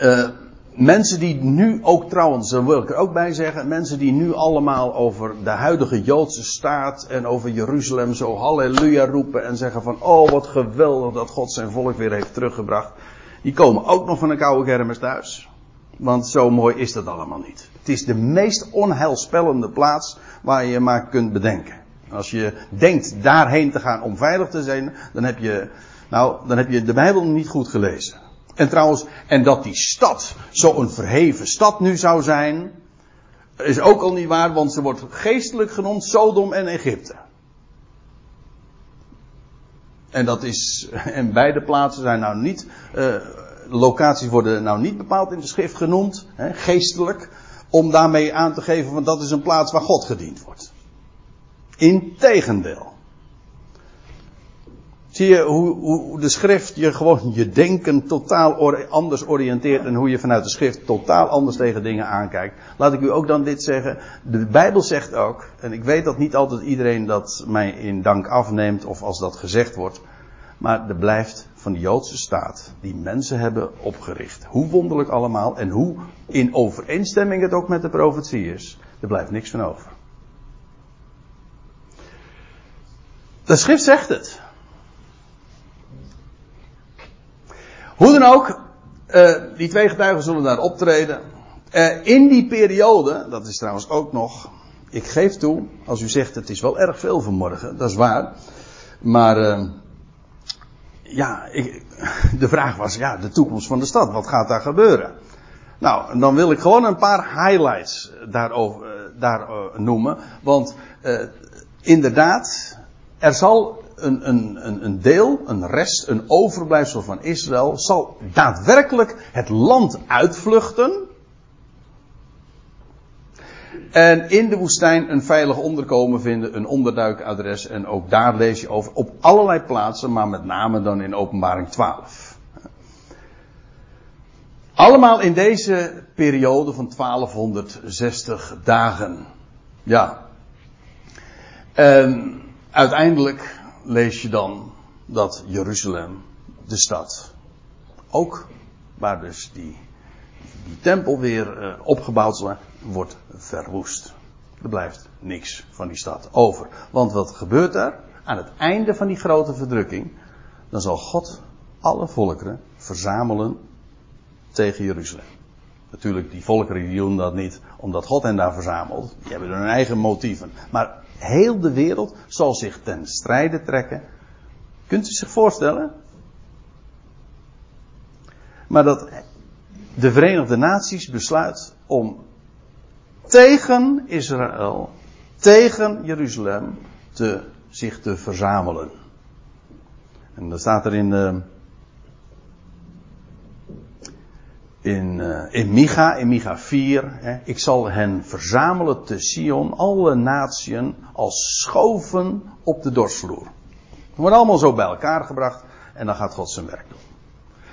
Uh, mensen die nu ook trouwens, daar wil ik er ook bij zeggen, mensen die nu allemaal over de huidige Joodse staat en over Jeruzalem zo halleluja roepen en zeggen van oh wat geweldig dat God zijn volk weer heeft teruggebracht. Die komen ook nog van een koude kermis thuis. Want zo mooi is dat allemaal niet. Het is de meest onheilspellende plaats waar je maar kunt bedenken. Als je denkt daarheen te gaan om veilig te zijn, dan heb je, nou, dan heb je de Bijbel niet goed gelezen. En trouwens, en dat die stad zo'n verheven stad nu zou zijn. Is ook al niet waar, want ze wordt geestelijk genoemd Sodom en Egypte. En dat is, en beide plaatsen zijn nou niet, uh, locaties worden nou niet bepaald in de schrift genoemd, hè, geestelijk, om daarmee aan te geven, want dat is een plaats waar God gediend wordt. Integendeel. Zie je hoe, hoe, de schrift je gewoon je denken totaal anders oriënteert en hoe je vanuit de schrift totaal anders tegen dingen aankijkt. Laat ik u ook dan dit zeggen. De Bijbel zegt ook, en ik weet dat niet altijd iedereen dat mij in dank afneemt of als dat gezegd wordt, maar er blijft van de Joodse staat die mensen hebben opgericht. Hoe wonderlijk allemaal en hoe in overeenstemming het ook met de profetie is. Er blijft niks van over. De schrift zegt het. Hoe dan ook, uh, die twee getuigen zullen daar optreden. Uh, in die periode, dat is trouwens ook nog, ik geef toe, als u zegt het is wel erg veel vanmorgen, dat is waar. Maar uh, ja, ik, de vraag was, ja, de toekomst van de stad, wat gaat daar gebeuren? Nou, dan wil ik gewoon een paar highlights daarover, daar noemen. Want inderdaad, er zal een, een, een deel, een rest, een overblijfsel van Israël zal daadwerkelijk het land uitvluchten. En in de woestijn een veilig onderkomen vinden, een onderduikadres. En ook daar lees je over op allerlei plaatsen, maar met name dan in openbaring 12. Allemaal in deze periode van 1260 dagen. Ja. En uiteindelijk lees je dan dat Jeruzalem, de stad, ook waar dus die, die tempel weer uh, opgebouwd wordt, wordt verwoest. Er blijft niks van die stad over. Want wat gebeurt er? Aan het einde van die grote verdrukking, dan zal God alle volkeren verzamelen tegen Jeruzalem. Natuurlijk, die volkeren die doen dat niet omdat God hen daar verzamelt. Die hebben hun eigen motieven. Maar heel de wereld zal zich ten strijde trekken. Kunt u zich voorstellen? Maar dat de Verenigde Naties besluit om tegen Israël, tegen Jeruzalem, te, zich te verzamelen. En dan staat er in, uh, in, uh, in Micha, in Micha 4, hè, ik zal hen verzamelen te Sion, alle natieën, als schoven op de dorsvloer. Het wordt allemaal zo bij elkaar gebracht en dan gaat God zijn werk doen.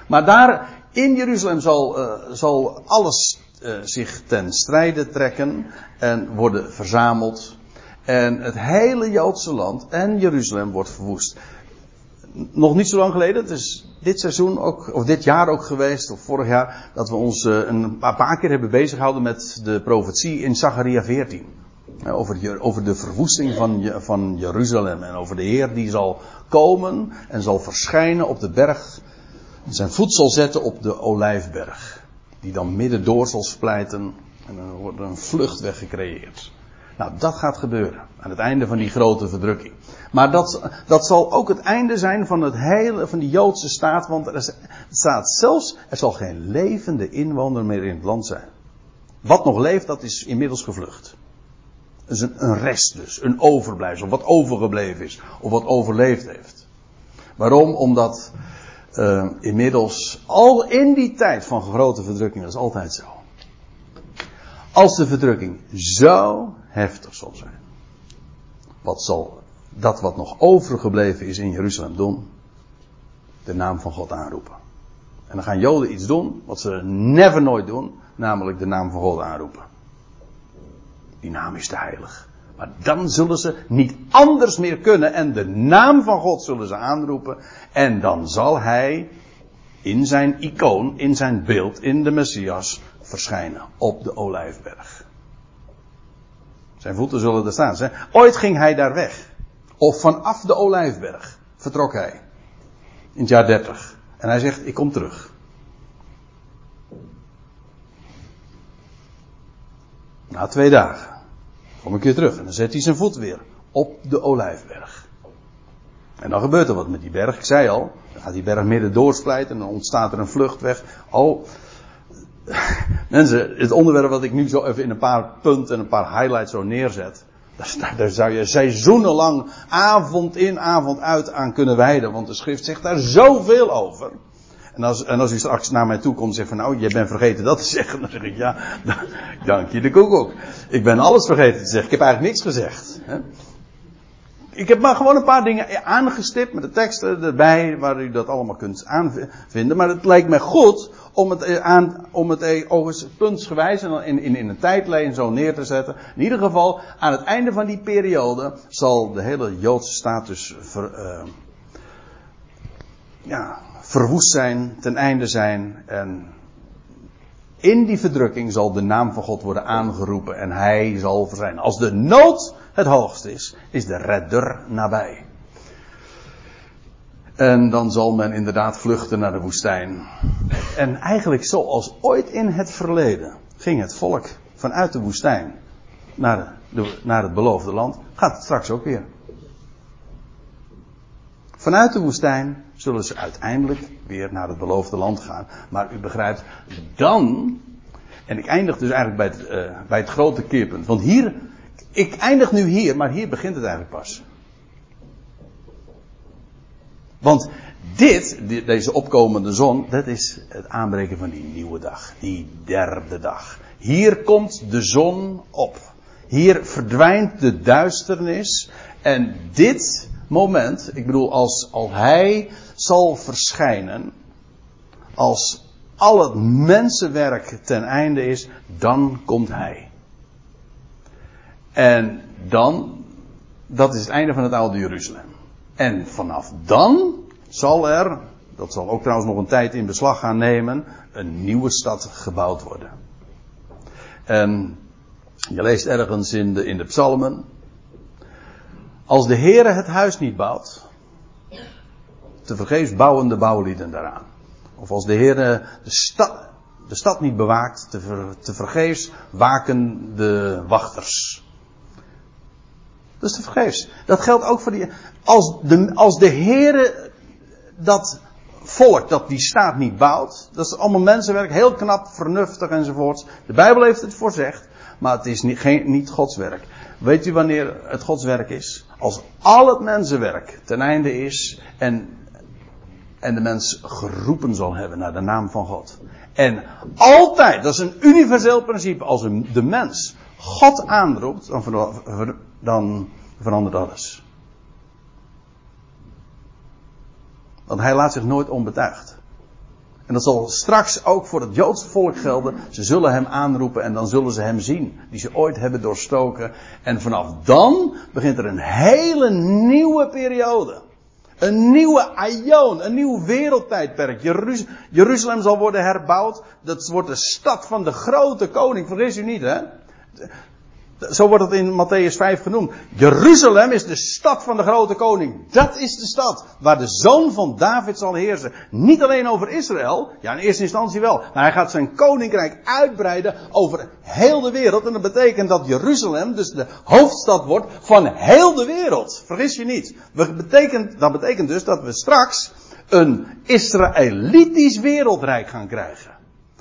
Maar daar in Jeruzalem zal, uh, zal alles uh, zich ten strijde trekken en worden verzameld. En het hele Joodse land en Jeruzalem wordt verwoest. Nog niet zo lang geleden, het is dit seizoen ook, of dit jaar ook geweest, of vorig jaar, dat we ons uh, een paar keer hebben bezig gehouden met de profetie in Zacharia 14. Over, over de verwoesting van, van Jeruzalem en over de Heer die zal komen en zal verschijnen op de berg, zijn voet zal zetten op de olijfberg. Die dan midden door zal splijten en dan wordt er een vluchtweg gecreëerd. Nou, dat gaat gebeuren aan het einde van die grote verdrukking. Maar dat, dat zal ook het einde zijn van het hele, van die Joodse staat, want er staat zelfs, er zal geen levende inwoner meer in het land zijn. Wat nog leeft, dat is inmiddels gevlucht. Dat is een, rest dus, een overblijfsel, wat overgebleven is, of wat overleefd heeft. Waarom? Omdat uh, inmiddels, al in die tijd van grote verdrukking, dat is altijd zo. Als de verdrukking zo heftig zal zijn, wat zal dat wat nog overgebleven is in Jeruzalem doen? De naam van God aanroepen. En dan gaan Joden iets doen wat ze never nooit doen, namelijk de naam van God aanroepen. Die naam is te heilig. Maar dan zullen ze niet anders meer kunnen en de naam van God zullen ze aanroepen. En dan zal hij in zijn icoon, in zijn beeld, in de Messias verschijnen op de Olijfberg. Zijn voeten zullen er staan. Ooit ging hij daar weg. Of vanaf de Olijfberg vertrok hij. In het jaar 30. En hij zegt, ik kom terug. Na twee dagen kom ik weer terug. En dan zet hij zijn voet weer op de Olijfberg. En dan gebeurt er wat met die berg. Ik zei al, dan gaat die berg midden doorsplijten en dan ontstaat er een vluchtweg. Oh, Mensen, het onderwerp wat ik nu zo even in een paar punten en een paar highlights zo neerzet. Daar, daar zou je seizoenenlang avond in, avond uit aan kunnen wijden. Want de schrift zegt daar zoveel over. En als, en als u straks naar mij toe komt en zegt van nou, je bent vergeten dat te zeggen. Dan zeg ik ja, dank je de koekoek. Ik ben alles vergeten te zeggen. Ik heb eigenlijk niks gezegd. Hè? Ik heb maar gewoon een paar dingen aangestipt met de teksten erbij, waar u dat allemaal kunt aanvinden. Maar het lijkt mij goed om het, eh, aan, om het eh, puntsgewijs en in, in, in een tijdlijn zo neer te zetten. In ieder geval, aan het einde van die periode zal de hele Joodse status uh, ja, verwoest zijn, ten einde zijn. En in die verdrukking zal de naam van God worden aangeroepen en hij zal verschijnen. Als de nood het hoogste is, is de redder nabij. En dan zal men inderdaad vluchten naar de woestijn. En eigenlijk zoals ooit in het verleden ging het volk vanuit de woestijn naar, naar het beloofde land, gaat het straks ook weer. Vanuit de woestijn zullen ze uiteindelijk weer naar het beloofde land gaan. Maar u begrijpt, dan, en ik eindig dus eigenlijk bij het, uh, bij het grote keerpunt. Want hier, ik eindig nu hier, maar hier begint het eigenlijk pas. Want dit, deze opkomende zon, dat is het aanbreken van die nieuwe dag. Die derde dag. Hier komt de zon op. Hier verdwijnt de duisternis. En dit moment, ik bedoel, als, als hij zal verschijnen, als al het mensenwerk ten einde is, dan komt hij. En dan, dat is het einde van het oude Jeruzalem. En vanaf dan zal er, dat zal ook trouwens nog een tijd in beslag gaan nemen, een nieuwe stad gebouwd worden. En je leest ergens in de, in de psalmen, als de Heere het huis niet bouwt, te vergeefs bouwen de bouwlieden daaraan. Of als de Heere de stad, de stad niet bewaakt, te, te vergeefs waken de wachters. Dat is te vergeefs. Dat geldt ook voor die. Als de, als de Heere dat volk dat die staat niet bouwt. Dat is allemaal mensenwerk, heel knap, vernuftig enzovoorts. De Bijbel heeft het voorzegd, maar het is niet, geen, niet Gods werk. Weet u wanneer het Gods werk is? Als al het mensenwerk ten einde is en, en de mens geroepen zal hebben naar de naam van God. En altijd, dat is een universeel principe, als een, de mens God aanroept, dan, ver, dan verandert alles. Want hij laat zich nooit onbetuigd. En dat zal straks ook voor het Joodse volk gelden. Ze zullen hem aanroepen en dan zullen ze hem zien. Die ze ooit hebben doorstoken. En vanaf dan begint er een hele nieuwe periode. Een nieuwe aion, een nieuw wereldtijdperk. Jeruzalem zal worden herbouwd. Dat wordt de stad van de grote koning. Vergis u niet, hè? Zo wordt het in Matthäus 5 genoemd. Jeruzalem is de stad van de grote koning. Dat is de stad waar de zoon van David zal heersen. Niet alleen over Israël, ja in eerste instantie wel, maar hij gaat zijn koninkrijk uitbreiden over heel de wereld. En dat betekent dat Jeruzalem dus de hoofdstad wordt van heel de wereld. Vergis je niet. Dat betekent, dat betekent dus dat we straks een Israëlitisch wereldrijk gaan krijgen.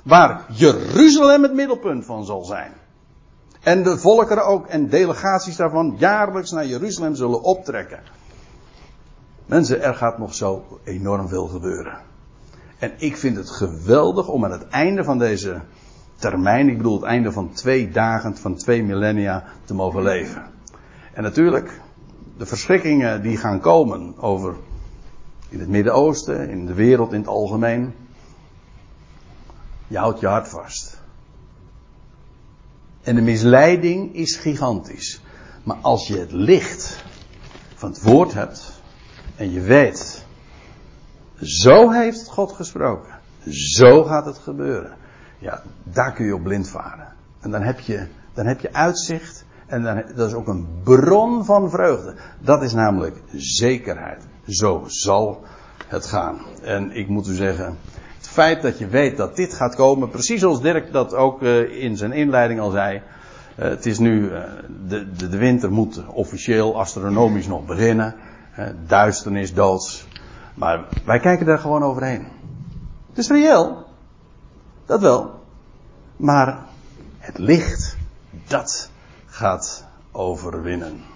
Waar Jeruzalem het middelpunt van zal zijn. En de volkeren ook en delegaties daarvan jaarlijks naar Jeruzalem zullen optrekken. Mensen, er gaat nog zo enorm veel gebeuren. En ik vind het geweldig om aan het einde van deze termijn, ik bedoel het einde van twee dagen, van twee millennia, te mogen leven. En natuurlijk, de verschrikkingen die gaan komen over in het Midden-Oosten, in de wereld in het algemeen. Je houdt je hart vast. En de misleiding is gigantisch. Maar als je het licht van het woord hebt en je weet, zo heeft God gesproken, zo gaat het gebeuren. Ja, daar kun je op blind varen. En dan heb je, dan heb je uitzicht en dan, dat is ook een bron van vreugde. Dat is namelijk zekerheid. Zo zal het gaan. En ik moet u zeggen, feit dat je weet dat dit gaat komen, precies zoals Dirk dat ook uh, in zijn inleiding al zei. Uh, het is nu, uh, de, de, de, winter moet officieel astronomisch nog beginnen. duisternis, doods. Maar wij kijken daar gewoon overheen. Het is reëel. Dat wel. Maar het licht, dat gaat overwinnen.